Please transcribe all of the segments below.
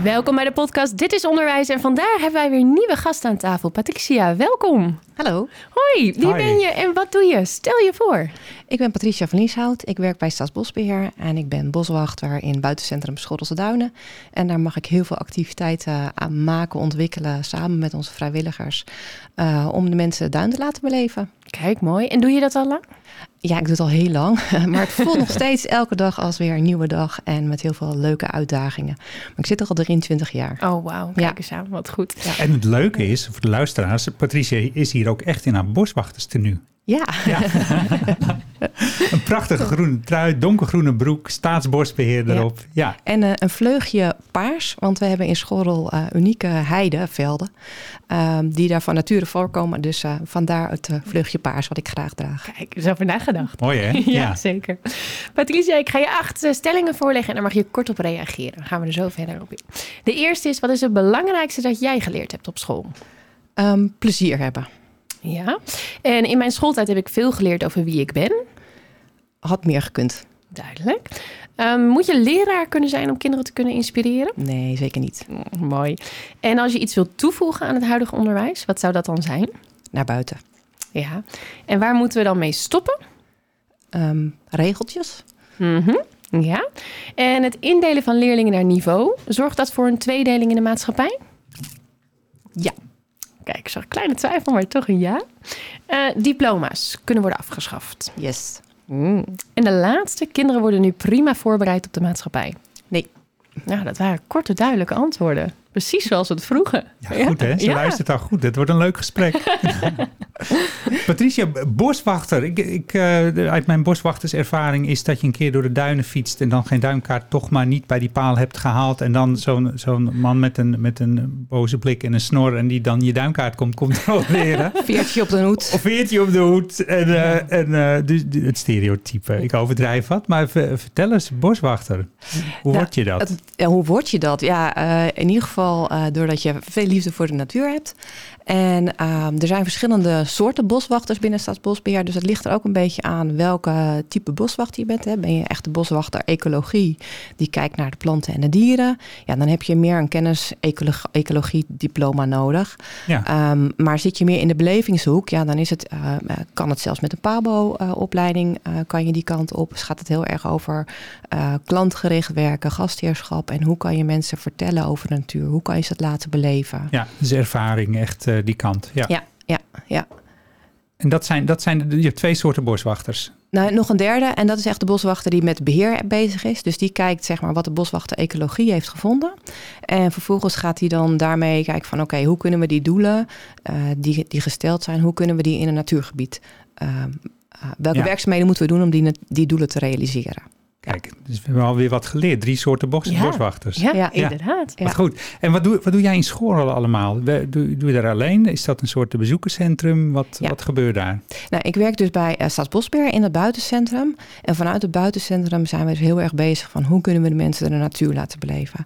Welkom bij de podcast Dit is Onderwijs. En vandaag hebben wij weer nieuwe gasten aan tafel. Patricia, welkom. Hallo, Hoi, wie Hi. ben je en wat doe je? Stel je voor. ik ben Patricia van Lieshout. Ik werk bij Staatsbosbeheer en ik ben boswachter in buitencentrum Schotelse Duinen. En daar mag ik heel veel activiteiten aan maken, ontwikkelen samen met onze vrijwilligers eh, om de mensen de duin te laten beleven. Kijk, mooi. En doe je dat al lang? Ja, ik doe het al heel lang, maar het voelt nog steeds elke dag als weer een nieuwe dag en met heel veel leuke uitdagingen. Maar ik zit er al 23 jaar. Oh, wauw. Kijk eens aan. Wat goed. En het leuke is, voor de luisteraars, Patricia is hier ook echt in haar boswachterstenu. Ja, Een prachtige groene trui, donkergroene broek, staatsbosbeheer Ja. erop. Ja, En eh, een vleugje paars, want we hebben in Schorrel eh, unieke heidevelden ehm, die daar van nature voorkomen. Dus eh, vandaar het eh, vleugje paars wat ik graag draag. Kijk, eens over nagedacht. mooi hè? Ja, zeker. Patricia, ik ga je acht stellingen voorleggen en daar mag je kort op reageren. Dan gaan we er zo verder op in. De eerste is, wat is het belangrijkste dat jij geleerd hebt op school? Ehm, plezier hebben. Ja. En in mijn schooltijd heb ik veel geleerd over wie ik ben. Had meer gekund. Duidelijk. Ehm, moet je leraar kunnen zijn om kinderen te kunnen inspireren? Nee, zeker niet. Mm, mooi. En als je iets wilt toevoegen aan het huidige onderwijs, wat zou dat dan zijn? Naar buiten. Ja. En waar moeten we dan mee stoppen? Ehm, regeltjes. Mhm. Ja. En het indelen van leerlingen naar niveau, zorgt dat voor een tweedeling in de maatschappij? Ja. Kijk, ik zag een kleine twijfel, maar toch een ja. Eh, diploma's kunnen worden afgeschaft. Yes. Mm. En de laatste, kinderen worden nu prima voorbereid op de maatschappij. Nee. Nou, dat waren korte, duidelijke antwoorden. Precies zoals we het vroegen. Ja, goed hè? Ze Ja. luistert al goed. Het wordt een leuk gesprek. Patricia, boswachter. Ik, ik, eh, uit mijn boswachterservaring is dat je een keer door de duinen fietst... en dan geen duinkaart toch maar niet bij die paal hebt gehaald... en dan zo'n zo'n man met een, met een boze blik en een snor... en die dan je duinkaart komt controleren. Veertje op de hoed. Of veertje op de hoed. En, eh, en eh, dus, het stereotype. Ik overdrijf wat. Maar ver- vertel eens, boswachter. Hoe Nou, word je dat? Het- ja, hoe word je dat? Ja, eh, in ieder geval eh, doordat je veel liefde voor de natuur hebt. En ehm, er zijn verschillende soorten boswachters binnen Staatsbosbeheer. Dus het ligt er ook een beetje aan welke type boswachter je bent. Hè. Ben je echt de boswachter ecologie, die kijkt naar de planten en de dieren. Ja, dan heb je meer een kennis ecologie, ecologie diploma nodig. ja. Ehm, maar zit je meer in de belevingshoek, ja, dan is het, eh, eh, kan het zelfs met een PABO-opleiding, eh, kan je die kant op. Dus gaat het heel erg over klantgericht werken, gastheerschap en hoe kan je mensen vertellen over de natuur? Hoe kan je ze het laten beleven? ja, dus ervaring, echt die kant. Ja. Ja, ja, ja. En dat zijn, dat zijn je hebt twee soorten boswachters. Nou, nog een derde, en dat is echt de boswachter die met beheer bezig is. Dus die kijkt zeg maar, wat de boswachter ecologie heeft gevonden. En vervolgens gaat hij dan daarmee kijken van... oké, hoe kunnen we die doelen eh, die, die gesteld zijn... hoe kunnen we die in een natuurgebied... eh, eh, welke Ja. werkzaamheden moeten we doen om die, die doelen te realiseren? Kijk, dus we hebben alweer wat geleerd. Drie soorten bos, Ja. boswachters. Ja, Ja. inderdaad. Ja. Wat goed. En wat doe, wat doe jij in school allemaal? We- Doe, doe je daar alleen? Is dat een soort bezoekerscentrum? Wat, Ja. wat gebeurt daar? Nou, ik werk dus bij uh, Staatsbosbeheer in het buitencentrum. En vanuit het buitencentrum zijn we dus heel erg bezig van hoe kunnen we de mensen de natuur laten beleven.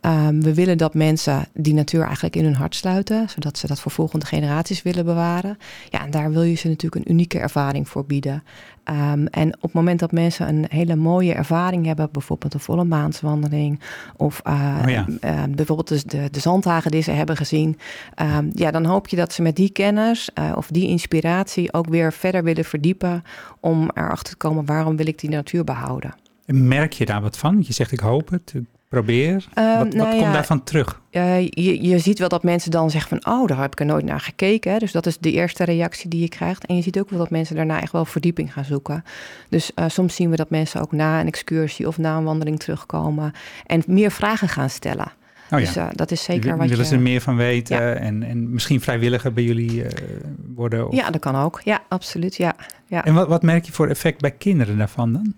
Ehm, we willen dat mensen die natuur eigenlijk in hun hart sluiten, zodat ze dat voor volgende generaties willen bewaren. Ja, en daar wil je ze natuurlijk een unieke ervaring voor bieden. Ehm, en op het moment dat mensen een hele mooie ervaring hebben, bijvoorbeeld een volle maanswandeling, of eh, Oh ja. eh, bijvoorbeeld de, de, de zandhagen die ze hebben gezien, ehm, ja, dan hoop je dat ze met die kennis eh, of die inspiratie ook weer verder willen verdiepen om erachter te komen waarom wil ik die natuur behouden. En merk je daar wat van? Je zegt ik hoop het, ik probeer. Ehm, wat wat nou komt daarvan terug? Eh, je, je ziet wel dat mensen dan zeggen van, oh, daar heb ik er nooit naar gekeken. Hè. Dus dat is de eerste reactie die je krijgt. En je ziet ook wel dat mensen daarna echt wel verdieping gaan zoeken. Dus eh, soms zien we dat mensen ook na een excursie of na een wandeling terugkomen en meer vragen gaan stellen. Oh dus ja, eh, dat is zeker wat willen je... ze er meer van weten Ja. en, en misschien vrijwilliger bij jullie worden? Of... Ja, dat kan ook. Ja, absoluut. Ja. ja. En wat, wat merk je voor effect bij kinderen daarvan dan?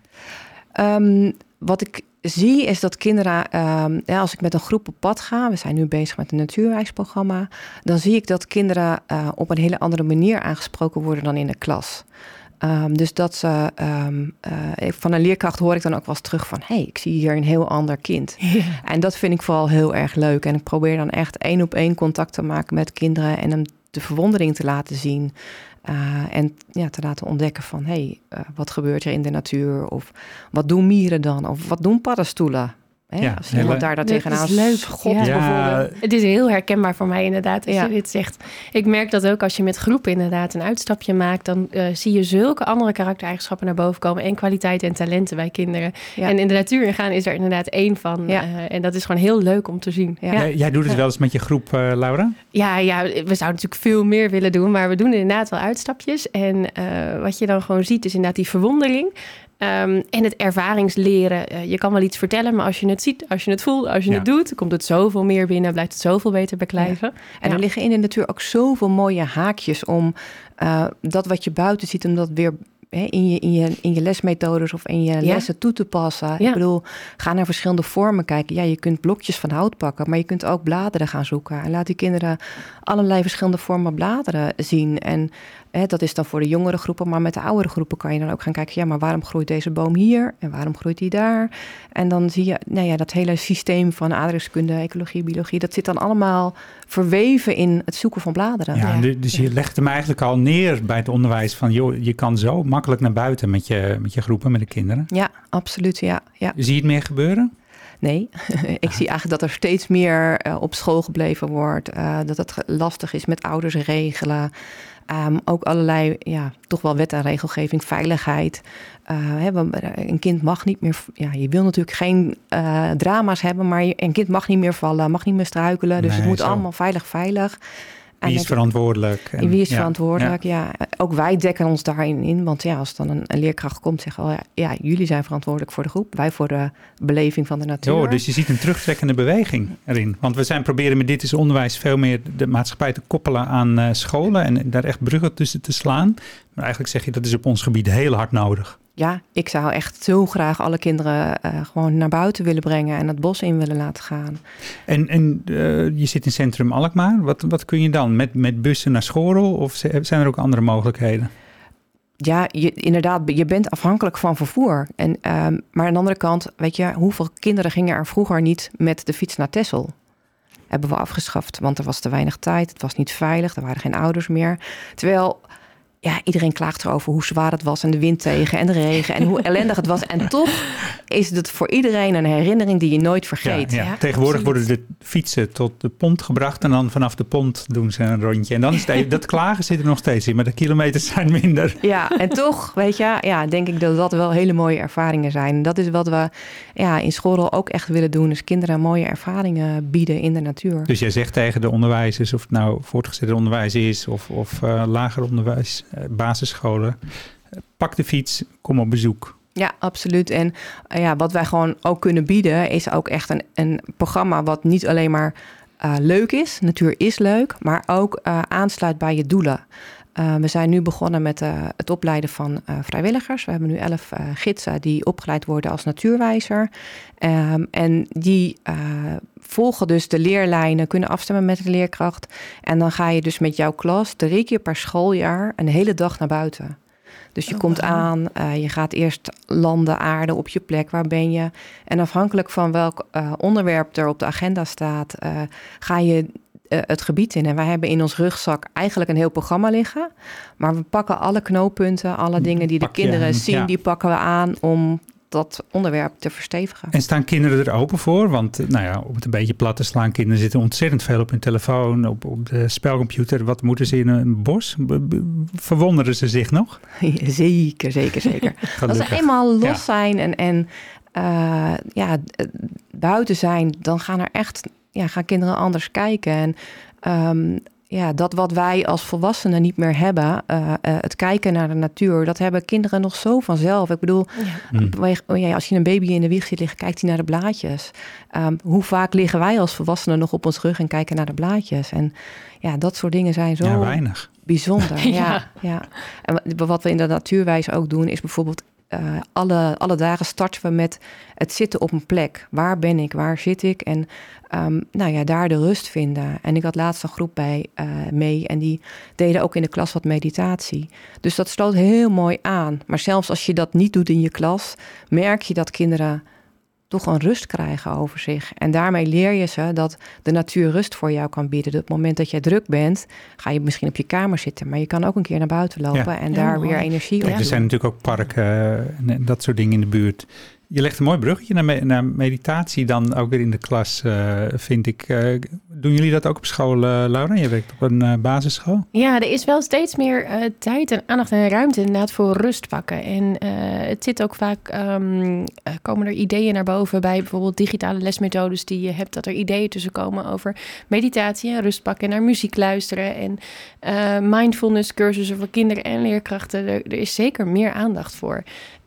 Ehm, wat ik zie is dat kinderen, ehm, ja, als ik met een groep op pad ga, we zijn nu bezig met een natuurwijsprogramma, dan zie ik dat kinderen uh, op een hele andere manier aangesproken worden dan in de klas. Um, dus dat ze, um, uh, van een leerkracht hoor ik dan ook wel eens terug van, hé, hey, ik zie hier een heel ander kind. En dat vind ik vooral heel erg leuk. En ik probeer dan echt één op één contact te maken met kinderen en hem de verwondering te laten zien. Uh, en ja, te laten ontdekken van, hé, hey, uh, wat gebeurt er in de natuur? Of wat doen mieren dan? Of wat doen paddenstoelen? Hè? Ja, als iemand daar dan tegenaan is leuk. schopt Ja. bijvoorbeeld. Het is heel herkenbaar voor mij inderdaad als Ja. je dit zegt. Ik merk dat ook als je met groepen inderdaad een uitstapje maakt... dan eh, zie je zulke andere karaktereigenschappen naar boven komen... en kwaliteiten en talenten bij kinderen. Ja. En in de natuur ingaan is er inderdaad één van. Ja. eh, en dat is gewoon heel leuk om te zien. Ja. Ja, Jij, jij doet het wel eens met je groep, eh, Laura? ja, ja, we zouden natuurlijk veel meer willen doen... maar we doen inderdaad wel uitstapjes. En eh, wat je dan gewoon ziet is inderdaad die verwondering... Ehm, en het ervaringsleren. Eh, je kan wel iets vertellen, maar als je het ziet, als je het voelt, als je Ja. het doet, komt het zoveel meer binnen, blijft het zoveel beter beklijven. En Ja. er liggen in de natuur ook zoveel mooie haakjes om eh, dat wat je buiten ziet, om dat weer hè, in, je, in, je, in je lesmethodes of in je Ja. lessen toe te passen. Ja. Ik bedoel, ga naar verschillende vormen kijken. Ja, je kunt blokjes van hout pakken, maar je kunt ook bladeren gaan zoeken. En laat die kinderen allerlei verschillende vormen bladeren zien. En hè, dat is dan voor de jongere groepen, maar met de oudere groepen kan je dan ook gaan kijken. Ja, maar waarom groeit deze boom hier en waarom groeit die daar? En dan zie je, nou ja, dat hele systeem van aardrijkskunde, ecologie, biologie, dat zit dan allemaal verweven in het zoeken van bladeren. Ja, Ja. du- dus je legt hem eigenlijk al neer bij het onderwijs van... joh, je kan zo makkelijk naar buiten met je, met je groepen, met de kinderen. Ja, absoluut. Ja, ja. Zie je het meer gebeuren? Nee, ik zie eigenlijk dat er steeds meer eh, op school gebleven wordt. eh, dat het lastig is met ouders regelen. Ehm, ook allerlei, ja, toch wel wet en regelgeving, veiligheid. Hè, want een kind mag niet meer, ja, je wil natuurlijk geen eh, drama's hebben, maar je- een kind mag niet meer vallen, mag niet meer struikelen. Dus Nee, het moet zo. allemaal veilig, veilig. Wie is verantwoordelijk? En- wie is ja, verantwoordelijk? Ja. ook wij dekken ons daarin in. Want ja, als dan een, een leerkracht komt, zeggen we, ja, ja, jullie zijn verantwoordelijk voor de groep. Wij voor de beleving van de natuur. Oh, dus je ziet een terugtrekkende beweging erin. Want we zijn proberen met dit is onderwijs veel meer de maatschappij te koppelen aan eh, scholen en daar echt bruggen tussen te slaan. Maar eigenlijk zeg je dat is op ons gebied heel hard nodig. Ja, ik zou echt zo graag alle kinderen eh, gewoon naar buiten willen brengen en het bos in willen laten gaan. En, en eh, je zit in centrum Alkmaar. Wat, wat kun je dan? Met, met bussen naar Schorel of zijn er ook andere mogelijkheden? Ja, je, inderdaad, je bent afhankelijk van vervoer. En, ehm, maar aan de andere kant, weet je, hoeveel kinderen gingen er vroeger niet met de fiets naar Texel? Hebben we afgeschaft, want er was te weinig tijd, het was niet veilig, er waren geen ouders meer. Terwijl, ja, iedereen klaagt erover hoe zwaar het was en de wind tegen en de regen en hoe ellendig het was. En toch is het voor iedereen een herinnering die je nooit vergeet. Ja, ja. Ja, Tegenwoordig worden de fietsen tot de pont gebracht en dan vanaf de pont doen ze een rondje. En dan is het dat klagen zit er nog steeds in, maar de kilometers zijn minder. Ja, en toch, weet je, ja, denk ik dat dat wel hele mooie ervaringen zijn. En Dat is wat we ja, in school ook echt willen doen. Dus kinderen mooie ervaringen bieden in de natuur. Dus jij zegt tegen de onderwijzers, of het nou voortgezet onderwijs is of, of eh, lager onderwijs, eh, basisscholen, pak de fiets, kom op bezoek. Ja, absoluut. En eh, ja, wat wij gewoon ook kunnen bieden, is ook echt een, een programma wat niet alleen maar leuk is. Natuur is leuk, maar ook aansluit bij je doelen. Eh, we zijn nu begonnen met eh, het opleiden van eh, vrijwilligers. We hebben nu elf gidsen die opgeleid worden als natuurwijzer. Ehm, en die volgen dus de leerlijnen, kunnen afstemmen met de leerkracht. En dan ga je dus met jouw klas drie keer per schooljaar een hele dag naar buiten. Dus je Oh, komt aan, je gaat eerst landen, aarde op je plek, waar ben je? En afhankelijk van welk onderwerp er op de agenda staat, ga je het gebied in. En wij hebben in ons rugzak eigenlijk een heel programma liggen. Maar we pakken alle knooppunten, alle dingen die de Pak kinderen zien, ja. die pakken we aan om dat onderwerp te verstevigen. En staan kinderen er open voor? Want eh, nou ja, om het een beetje plat te slaan, kinderen zitten ontzettend veel op hun telefoon, op, op de spelcomputer. Wat moeten ze in een bos? Verwonderen ze zich nog? zeker, zeker, zeker. Als ze eenmaal los Ja. zijn en, en eh, ja, buiten zijn, dan gaan er echt ja, gaan kinderen anders kijken. En ehm, ja, dat wat wij als volwassenen niet meer hebben, eh, eh, het kijken naar de natuur, dat hebben kinderen nog zo vanzelf. Ik bedoel, Ja. Hm. oh ja, als je een baby in de wieg ziet liggen, kijkt hij naar de blaadjes. Ehm, hoe vaak liggen wij als volwassenen nog op ons rug en kijken naar de blaadjes? En ja, dat soort dingen zijn zo Ja, weinig. bijzonder. Ja. ja. Ja, En wa- wat we in de natuurwijs ook doen, is bijvoorbeeld alle, alle dagen starten we met het zitten op een plek. Waar ben ik? Waar zit ik? En um, nou ja, daar de rust vinden. En ik had laatst een groep bij uh, mee en die deden ook in de klas wat meditatie. Dus dat sloot heel mooi aan. Maar zelfs als je dat niet doet in je klas, merk je dat kinderen toch een rust krijgen over zich. En daarmee leer je ze dat de natuur rust voor jou kan bieden. op het moment dat jij druk bent, ga je misschien op je kamer zitten. Maar je kan ook een keer naar buiten lopen en daar weer energie op. Er zijn natuurlijk ook parken en dat soort dingen in de buurt. Je legt een mooi bruggetje naar, naar meditatie dan ook weer in de klas, uh, vind ik. Uh, doen jullie dat ook op school, uh, Laura? Je werkt op een basisschool. Ja, er is wel steeds meer tijd en aandacht en ruimte inderdaad voor rust pakken. En het zit ook vaak, um, komen er ideeën naar boven bij bijvoorbeeld digitale lesmethodes die je hebt. Dat er ideeën tussen komen over meditatie en rust pakken en naar muziek luisteren. En mindfulness cursussen voor kinderen en leerkrachten. Er, er is zeker meer aandacht voor.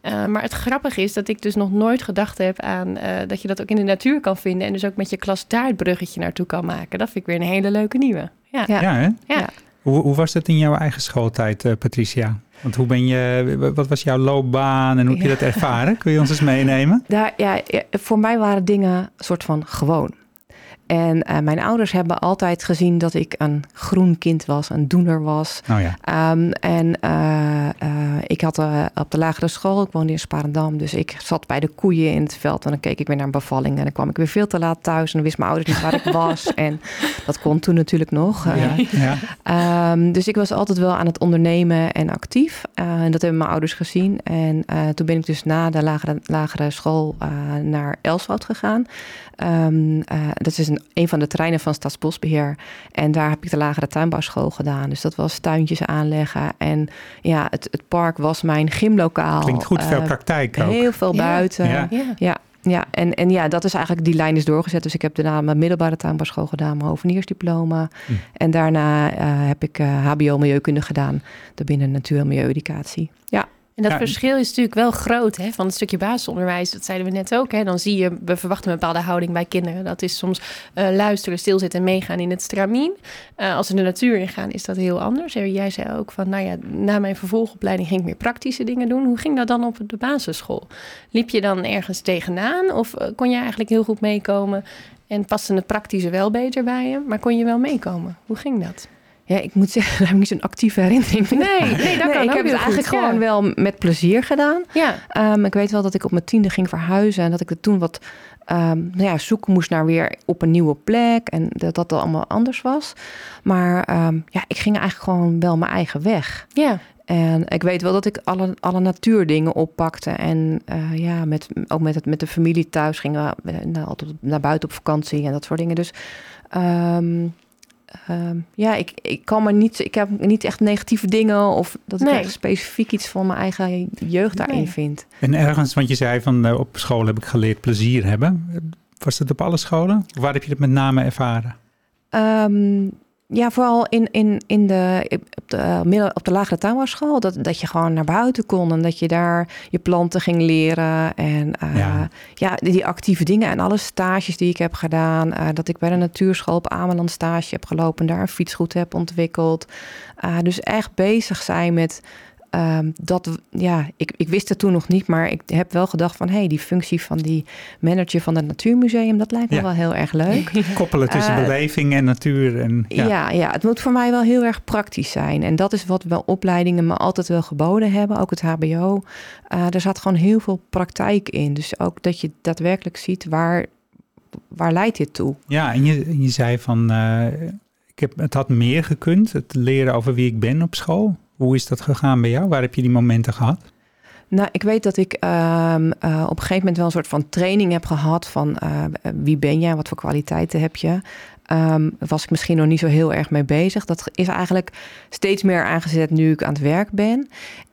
Uh, maar het grappige is dat ik dus nog nooit gedacht heb aan uh, dat je dat ook in de natuur kan vinden. En dus ook met je klas daar het bruggetje naartoe kan maken. Dat vind ik weer een hele leuke nieuwe. Ja, ja. ja, hè? ja. Hoe, hoe, was dat in jouw eigen schooltijd, uh, Patricia? Want hoe ben je, wat was jouw loopbaan en hoe heb je dat ervaren? Kun je ons eens meenemen? Daar, ja, voor mij waren dingen soort van gewoon. En uh, mijn ouders hebben altijd gezien dat ik een groen kind was, een doener was. Oh ja. Um, en uh, uh, ik had op de lagere school, ik woonde in Sparendam, dus ik zat bij de koeien in het veld. En dan keek ik weer naar een bevalling en dan kwam ik weer veel te laat thuis. En dan wist mijn ouders niet waar ik was. En dat kon toen natuurlijk nog. Ja, ja. Um, dus ik was altijd wel aan het ondernemen en actief. en dat hebben mijn ouders gezien. En toen ben ik dus na de lagere, lagere school naar Elswoud gegaan. Um, dat is een een, van de terreinen van Stadsbosbeheer. En daar heb ik de lagere tuinbouwschool gedaan. Dus dat was tuintjes aanleggen. En ja, het, het park was mijn gymlokaal. Klinkt goed, veel uh, praktijk ook. Heel veel buiten. Ja. ja. ja. en, en ja, dat is eigenlijk, die lijn is doorgezet. Dus ik heb daarna mijn middelbare tuinbouwschool gedaan, mijn hoveniersdiploma. Hm. En daarna uh, heb ik uh, HBO Milieukunde gedaan, daarbinnen natuur- en milieueducatie. Ja. En dat verschil is natuurlijk wel groot hè, van het stukje basisonderwijs. Dat zeiden we net ook. Hè. Dan zie je, we verwachten een bepaalde houding bij kinderen. Dat is soms uh, luisteren, stilzitten en meegaan in het stramien. Uh, als ze de natuur ingaan, is dat heel anders. Jij zei ook van, nou ja, na mijn vervolgopleiding ging ik meer praktische dingen doen. Hoe ging dat dan op de basisschool? Liep je dan ergens tegenaan? Of uh, kon je eigenlijk heel goed meekomen? En paste het praktische wel beter bij je? Maar kon je wel meekomen? Hoe ging dat? Ja, ik moet zeggen, daar heb ik niet zo'n actieve herinnering. Nee, nee, dat kan ik heb het eigenlijk gewoon wel met plezier gedaan. Ja. Um, ik weet wel dat ik op mijn tiende ging verhuizen en dat ik er toen wat um, nou ja, zoeken moest naar weer op een nieuwe plek en dat dat allemaal anders was. Maar um, ja, ik ging eigenlijk gewoon wel mijn eigen weg. Ja. En ik weet wel dat ik alle, alle natuurdingen oppakte. En uh, ja, met, ook met, het, met de familie thuis gingen we uh, altijd naar buiten op vakantie en dat soort dingen. Dus um, Ehm, ja, ik, ik kan maar niet, ik heb niet echt negatieve dingen of dat ik echt specifiek iets van mijn eigen jeugd daarin vind. En ergens, want je zei van uh, op school heb ik geleerd plezier hebben. Was dat op alle scholen? Waar heb je dat met name ervaren? Um, ja, vooral in, in, in de, op, de, middel, op de lagere tuinbouwschool. Dat, dat je gewoon naar buiten kon en dat je daar je planten ging leren. En uh, ja. ja. die actieve dingen en alle stages die ik heb gedaan. Uh, dat ik bij de natuurschool op Ameland stage heb gelopen. Daar een fietsgoed heb ontwikkeld. Uh, dus echt bezig zijn met Um, dat, ja, ik, ik wist het toen nog niet, maar ik heb wel gedacht van... hé, hey, die functie van die manager van het Natuurmuseum... dat lijkt me wel heel erg leuk. Koppelen tussen uh, beleving en natuur. En, ja. ja. Ja, het moet voor mij wel heel erg praktisch zijn. En dat is wat wel opleidingen me altijd wel geboden hebben, ook het hbo. Uh, er zat gewoon heel veel praktijk in. Dus ook dat je daadwerkelijk ziet waar, waar leidt dit toe. Ja, en je, je zei van... Uh, ik heb, het had meer gekund, het leren over wie ik ben op school. Hoe is dat gegaan bij jou? Waar heb je die momenten gehad? Nou, ik weet dat ik uh, uh, op een gegeven moment wel een soort van training heb gehad van uh, wie ben jij, wat voor kwaliteiten heb je. Um, was ik misschien nog niet zo heel erg mee bezig. Dat is eigenlijk steeds meer aangezet nu ik aan het werk ben.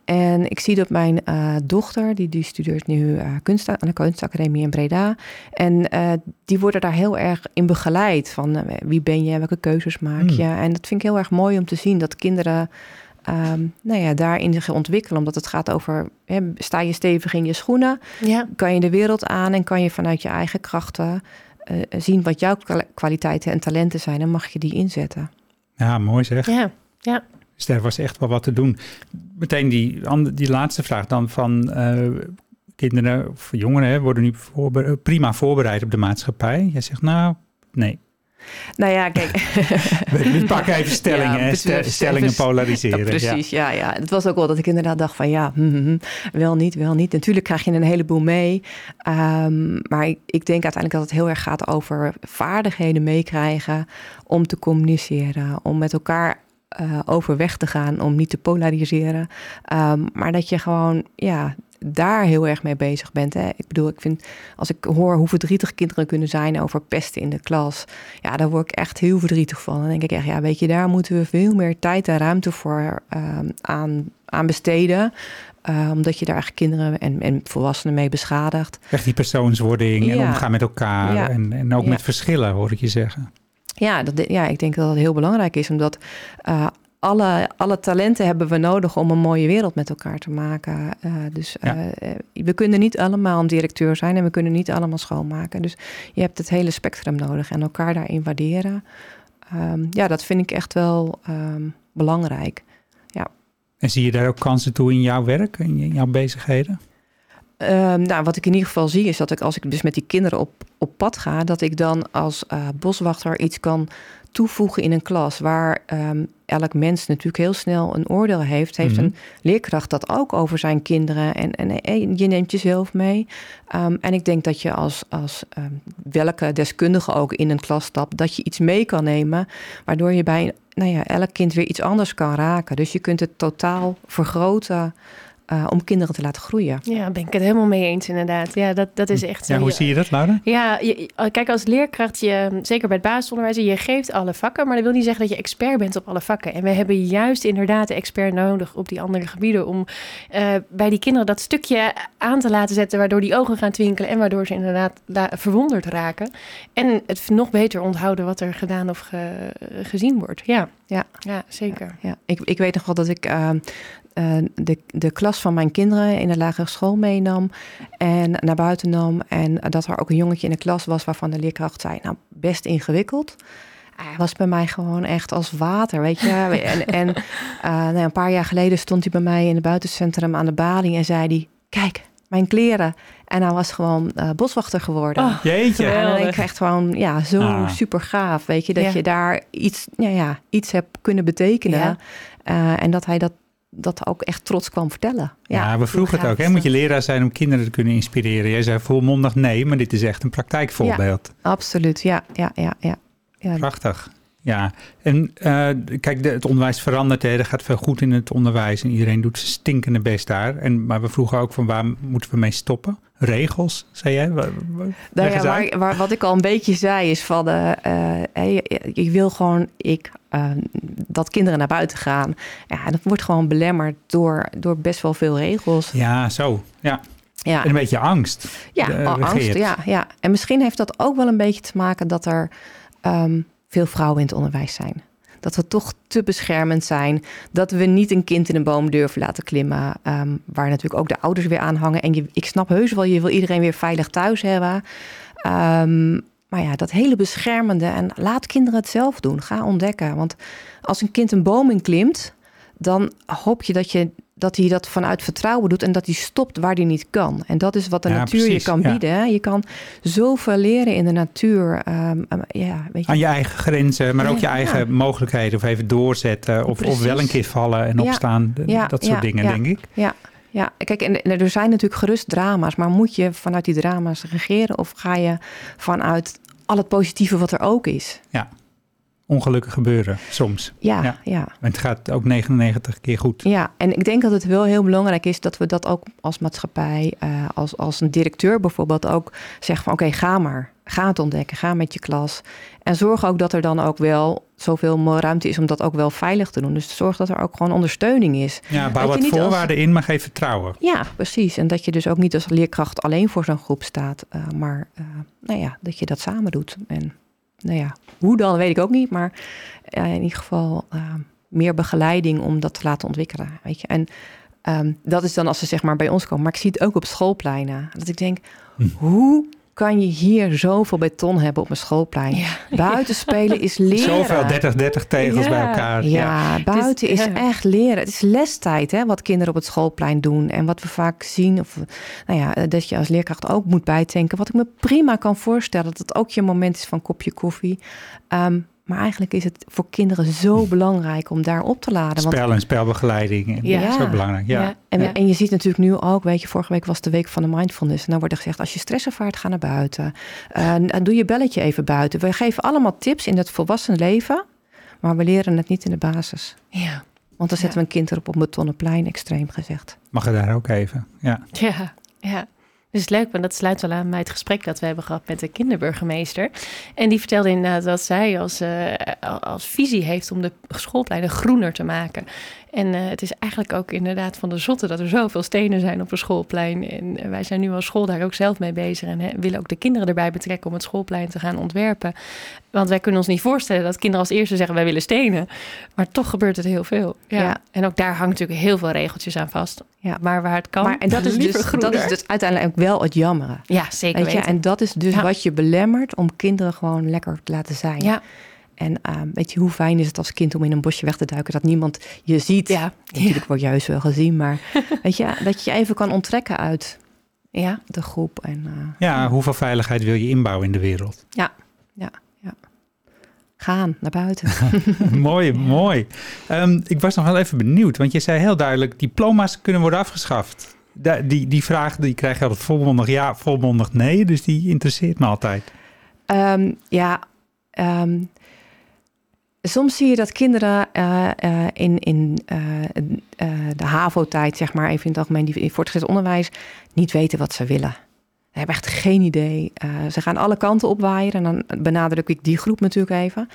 En ik zie dat mijn uh, dochter, die, die studeert nu uh, kunst aan de kunstacademie in Breda. En uh, die worden daar heel erg in begeleid. Van wie ben je, welke keuzes maak je. Hmm. En dat vind ik heel erg mooi om te zien dat kinderen um, nou ja, daarin zich ontwikkelen. Omdat het gaat over, hè, sta je stevig in je schoenen? Ja. Kan je de wereld aan en kan je vanuit je eigen krachten uh, zien wat jouw kwaliteiten en talenten zijn en mag je die inzetten. Ja, mooi zeg. Ja, ja. Dus daar was echt wel wat te doen. Meteen die, die laatste vraag dan van eh, kinderen of jongeren hè, worden nu voorbe- prima voorbereid op de maatschappij. Jij zegt nou, nee. Nou ja, kijk. We, pakken even stellingen, Ja, stellingen polariseren. Ja, precies, ja. ja, Het was ook wel dat ik inderdaad dacht van ja, hm, hm, hm, wel niet, wel niet. Natuurlijk krijg je een heleboel mee. Ehm, maar ik, ik denk uiteindelijk dat het heel erg gaat over vaardigheden meekrijgen om te communiceren, om met elkaar eh, overweg te gaan, om niet te polariseren. Ehm, maar dat je gewoon, ja, daar heel erg mee bezig bent. Hè. Ik bedoel, ik vind, als ik hoor hoe verdrietig kinderen kunnen zijn over pesten in de klas, ja, daar word ik echt heel verdrietig van. Dan denk ik echt, ja, weet je, daar moeten we veel meer tijd en ruimte voor ehm, aan, aan besteden. Eh, omdat je daar echt kinderen en, en volwassenen mee beschadigt. Echt die persoonswording en omgaan met elkaar. Ja. En, en ook Ja. met verschillen, hoor ik je zeggen. Ja, dat, ja, ik denk dat dat heel belangrijk is, omdat eh, alle, alle talenten hebben we nodig om een mooie wereld met elkaar te maken. Eh, dus Ja. eh, we kunnen niet allemaal een directeur zijn en we kunnen niet allemaal schoonmaken. Dus je hebt het hele spectrum nodig en elkaar daarin waarderen. Ehm, ja, dat vind ik echt wel ehm, belangrijk. En zie je daar ook kansen toe in jouw werk, in jouw bezigheden? Ehm, nou, wat ik in ieder geval zie is dat ik als ik dus met die kinderen op, op pad ga, dat ik dan als eh, boswachter iets kan toevoegen in een klas waar ehm, elk mens natuurlijk heel snel een oordeel heeft. Heeft Mhm. een leerkracht dat ook over zijn kinderen en, en, en je neemt jezelf mee. Ehm, en ik denk dat je als, als welke deskundige ook in een klas stapt, dat je iets mee kan nemen, waardoor je bij nou ja, elk kind weer iets anders kan raken. Dus je kunt het totaal vergroten eh, om kinderen te laten groeien. Ja, ben ik het helemaal mee eens inderdaad. Ja, dat, dat is echt zo. Ja, hoe zie je dat, Laura? Ja, je- kijk, als leerkracht, je, zeker bij het basisonderwijs, je geeft alle vakken, maar dat wil niet zeggen dat je expert bent op alle vakken. En we hebben juist inderdaad de expert nodig op die andere gebieden om eh, bij die kinderen dat stukje aan te laten zetten, waardoor die ogen gaan twinkelen en waardoor ze inderdaad verwonderd raken. En het nog beter onthouden wat er gedaan of ge- gezien wordt. Ja, Ja. ja zeker. Ja, ik, ik weet nog wel dat ik ehm, eh, de, de klas van mijn kinderen in de lagere school meenam en naar buiten nam. En dat er ook een jongetje in de klas was waarvan de leerkracht zei, nou best ingewikkeld. Hij was bij mij gewoon echt als water, weet je. En, en eh, nou, een paar jaar geleden stond hij bij mij in het buitencentrum aan de balie en zei hij, kijk, mijn kleren. En hij was gewoon eh, boswachter geworden. Oh, Jeetje. En dan denk ik echt gewoon, ja, zo Ah. super gaaf. Weet je, dat Ja. je daar iets, ja, ja, iets hebt kunnen betekenen. Ja. Eh, en dat hij dat, dat ook echt trots kwam vertellen. Ja, we vroegen het ook. Hè? Moet je leraar zijn om kinderen te kunnen inspireren? Jij zei volmondig nee, maar dit is echt een praktijkvoorbeeld. Absoluut, ja, ja, ja, ja. ja. Prachtig. Ja, en eh, kijk, de, het onderwijs verandert. Hè. Er gaat veel goed in het onderwijs en iedereen doet zijn stinkende best daar. En, maar we vroegen ook van waar moeten we mee stoppen? Regels, zei jij? Nou eens ja, uit. waar, waar- wat ik al een beetje zei is van, eh, eh, je, je wil gewoon ik, eh, dat kinderen naar buiten gaan. Ja, dat wordt gewoon belemmerd door, door best wel veel regels. Ja, zo. Ja. Ja, En een beetje angst. Ja, angst. Ja, ja. En misschien heeft dat ook wel een beetje te maken dat er ehm, veel vrouwen in het onderwijs zijn. Dat we toch te beschermend zijn. Dat we niet een kind in een boom durven laten klimmen. ehm, waar natuurlijk ook de ouders weer aan hangen. En je, ik snap heus wel, je wil iedereen weer veilig thuis hebben. Ehm, maar ja, dat hele beschermende. En laat kinderen het zelf doen. Ga ontdekken. Want als een kind een boom in klimt, dan hoop je dat, je dat hij dat vanuit vertrouwen doet en dat hij stopt waar hij niet kan. En dat is wat de Ja, natuur precies, je kan ja. bieden. hè. Je kan zoveel leren in de natuur. Ehm, ja, weet je. Aan je eigen grenzen, maar ook je Ja, eigen ja. mogelijkheden. Of even doorzetten. Of, of wel een keer vallen en Ja, opstaan. ja, dat soort ja, dingen, ja. denk ik. Ja, ja. kijk, en, er zijn natuurlijk gerust drama's, maar moet je vanuit die drama's regeren of ga je vanuit al het positieve wat er ook is? Ongelukken gebeuren, soms. Ja, Ja. ja. ja. En het gaat ook 99 keer goed. en ik denk dat het wel heel belangrijk is dat we dat ook als maatschappij, eh, als, als een directeur bijvoorbeeld ook zeggen van oké, ga maar. Ga het ontdekken, ga met je klas. En zorg ook dat er dan ook wel zoveel ruimte is om dat ook wel veilig te doen. Dus zorg dat er ook gewoon ondersteuning is. Ja, bouw wat als- voorwaarden in, maar geef vertrouwen. Ja, precies. En dat je dus ook niet als leerkracht alleen voor zo'n groep staat, eh, maar eh, nou ja, dat je dat samen doet. En nou ja, hoe dan weet ik ook niet, maar eh, in ieder geval eh, meer begeleiding om dat te laten ontwikkelen. Weet je. En ehm, dat is dan als ze zeg maar bij ons komen. Maar ik zie het ook op schoolpleinen. Dat ik denk, Hm. hoe kan je hier zoveel beton hebben op een schoolplein? Ja. Buiten spelen is leren. Zoveel 30-30 tegels Ja. bij elkaar. Ja, buiten is, ja. echt leren. Het is lestijd, hè, wat kinderen op het schoolplein doen. En wat we vaak zien, of nou ja, dat je als leerkracht ook moet bijtanken. Wat ik me prima kan voorstellen, dat het ook je moment is van kopje koffie. Ehm, maar eigenlijk is het voor kinderen zo belangrijk om daar op te laden. Want Spel en spelbelgeleiding. En Ja. Dat is zo belangrijk. Ja. Ja. en, Ja. en je ziet natuurlijk nu ook, weet je, vorige week was de week van de mindfulness. En dan wordt er gezegd, als je stress ervaart, ga naar buiten. Eh, doe je belletje even buiten. We geven allemaal tips in het volwassen leven, maar we leren het niet in de basis. Ja. Want dan zetten we een kind erop op een betonnen plein, extreem gezegd. Mag er daar ook even. Ja. Ja, ja. Dus leuk, want dat sluit wel aan bij het gesprek dat we hebben gehad met de kinderburgemeester. En die vertelde inderdaad dat zij als, eh, als visie heeft om de schoolpleinen groener te maken. En eh, het is eigenlijk ook inderdaad van de zotte dat er zoveel stenen zijn op een schoolplein. En eh, wij zijn nu als school daar ook zelf mee bezig en hè, willen ook de kinderen erbij betrekken om het schoolplein te gaan ontwerpen. Want wij kunnen ons niet voorstellen dat kinderen als eerste zeggen wij willen stenen. Maar toch gebeurt het heel veel. Ja. Ja. En ook daar hangt natuurlijk heel veel regeltjes aan vast. Ja. Maar waar het kan, maar en dat is, dus, dat is dus uiteindelijk ook wel het jammere. Ja, zeker Weet je? weten. En dat is dus Ja. wat je belemmert om kinderen gewoon lekker te laten zijn. Ja, En ehm, weet je, hoe fijn is het als kind om in een bosje weg te duiken, dat niemand je ziet. ja, Natuurlijk word je juist wel gezien, maar weet je, dat je je even kan onttrekken uit ja. de groep. En eh, ja, hoeveel veiligheid wil je inbouwen in de wereld? gaan naar buiten. mooi, mooi. Ehm, ik was nog wel even benieuwd, want je zei heel duidelijk, diploma's kunnen worden afgeschaft. Da- die, die vraag die krijg je altijd volmondig ja, volmondig nee, dus die interesseert me altijd. Ehm, ja, ehm, soms zie je dat kinderen eh, eh, in, in eh, de HAVO-tijd, zeg maar, even in het algemeen, die in voortgezet onderwijs, niet weten wat ze willen. Hebben echt geen idee. Eh, ze gaan alle kanten opwaaien en dan benadruk ik die groep natuurlijk even.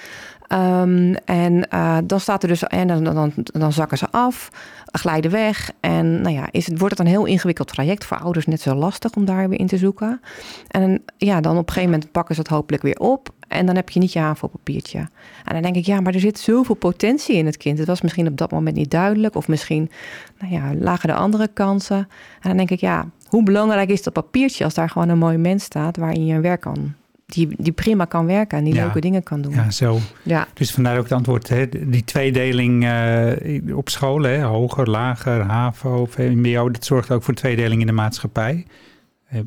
Ehm, en eh, dan staat er dus, en dan, dan, dan zakken ze af, glijden weg. En nou ja, is het, wordt het een heel ingewikkeld traject voor ouders net zo lastig om daar weer in te zoeken. En ja, dan op een gegeven moment pakken ze het hopelijk weer op. En dan heb je niet je HAVO-papiertje. En dan denk ik, ja, maar er zit zoveel potentie in het kind. Het was misschien op dat moment niet duidelijk. Of misschien nou ja, lagen de andere kansen. En dan denk ik, ja, hoe belangrijk is dat papiertje als daar gewoon een mooi mens staat waarin je een werk kan. Die, die prima kan werken en die Ja. leuke dingen kan doen. Ja, zo. Ja, Dus vandaar ook het antwoord, hè, die tweedeling eh, op scholen, hè, hoger, lager, HAVO, VMBO, dat zorgt ook voor tweedeling in de maatschappij. Eh,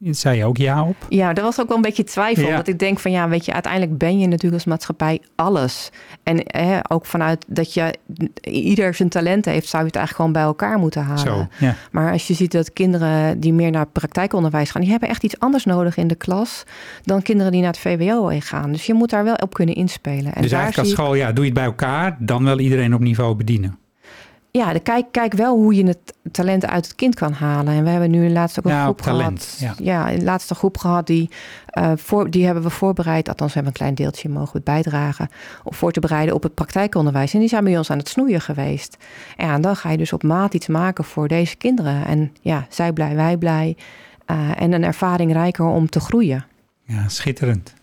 zei je ook ja op? Ja, er was ook wel een beetje twijfel. Ja. Dat ik denk van ja, weet je, uiteindelijk ben je natuurlijk als maatschappij alles. En ook vanuit dat je ieder zijn talenten heeft, zou je het eigenlijk gewoon bij elkaar moeten halen. Zo, ja. Maar als je ziet dat kinderen die meer naar praktijkonderwijs gaan, die hebben echt iets anders nodig in de klas dan kinderen die naar het VWO gaan. Dus je moet daar wel op kunnen inspelen. En dus daar eigenlijk als school, ja, doe je het bij elkaar, dan wel iedereen op niveau bedienen. Ja, de, kijk, kijk wel hoe je het talent uit het kind kan halen. En we hebben nu laatst ook een Ja, groep talent, gehad. Ja, een laatste groep gehad die, eh, voor, die hebben we voorbereid. Althans, we hebben een klein deeltje mogen bijdragen. Om voor te bereiden op het praktijkonderwijs. En die zijn bij ons aan het snoeien geweest. Ja, en dan ga je dus op maat iets maken voor deze kinderen. En ja, zij blij, wij blij. Eh, en een ervaring rijker om te groeien. Ja, schitterend.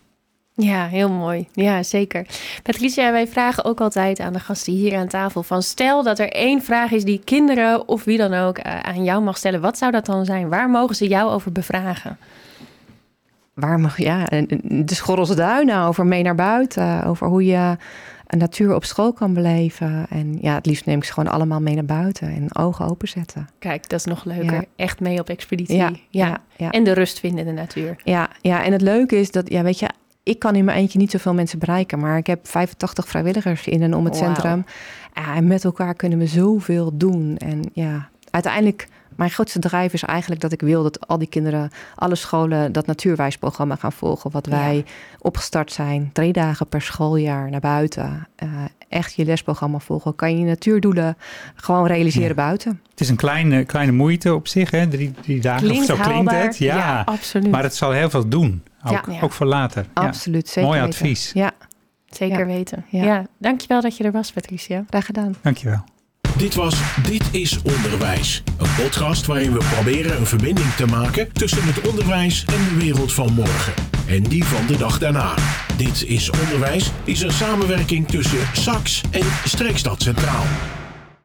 Ja, heel mooi. Ja, zeker. Patricia, wij vragen ook altijd aan de gasten hier aan tafel van stel dat er één vraag is die kinderen of wie dan ook eh, aan jou mag stellen. Wat zou dat dan zijn? Waar mogen ze jou over bevragen? Waar mag, ja, de Schorrelse Duinen over mee naar buiten. Over hoe je een natuur op school kan beleven. En ja, het liefst neem ik ze gewoon allemaal mee naar buiten en ogen openzetten. Kijk, dat is nog leuker. Ja. Echt mee op expeditie. Ja, ja, ja. En de rust vinden in de natuur. Ja, ja, en het leuke is dat, ja, weet je, ik kan in mijn eentje niet zoveel mensen bereiken, maar ik heb 85 vrijwilligers in en om het centrum. Ja, en met elkaar kunnen we zoveel doen. En ja, uiteindelijk, mijn grootste drijf is eigenlijk dat ik wil dat al die kinderen, alle scholen, dat natuurwijsprogramma gaan volgen. Wat wij opgestart zijn, drie dagen per schooljaar naar buiten. Eh, echt je lesprogramma volgen. Kan je je natuurdoelen gewoon realiseren Ja. buiten. Het is een kleine, kleine moeite op zich, hè? Drie, drie dagen Klinkt of zo klinkt haalbaar. het. Ja, absoluut. maar het zal heel veel doen. Ook, ook voor later. Ja. Absoluut, zeker Mooi weten. advies. Ja, Zeker Ja. weten. Ja. Ja. dankjewel dat je er was, Patricia. graag gedaan. Dankjewel. Dit was Dit is Onderwijs. Een podcast waarin we proberen een verbinding te maken tussen het onderwijs en de wereld van morgen. En die van de dag daarna. Dit is Onderwijs is een samenwerking tussen SAX en Streekstad Centraal.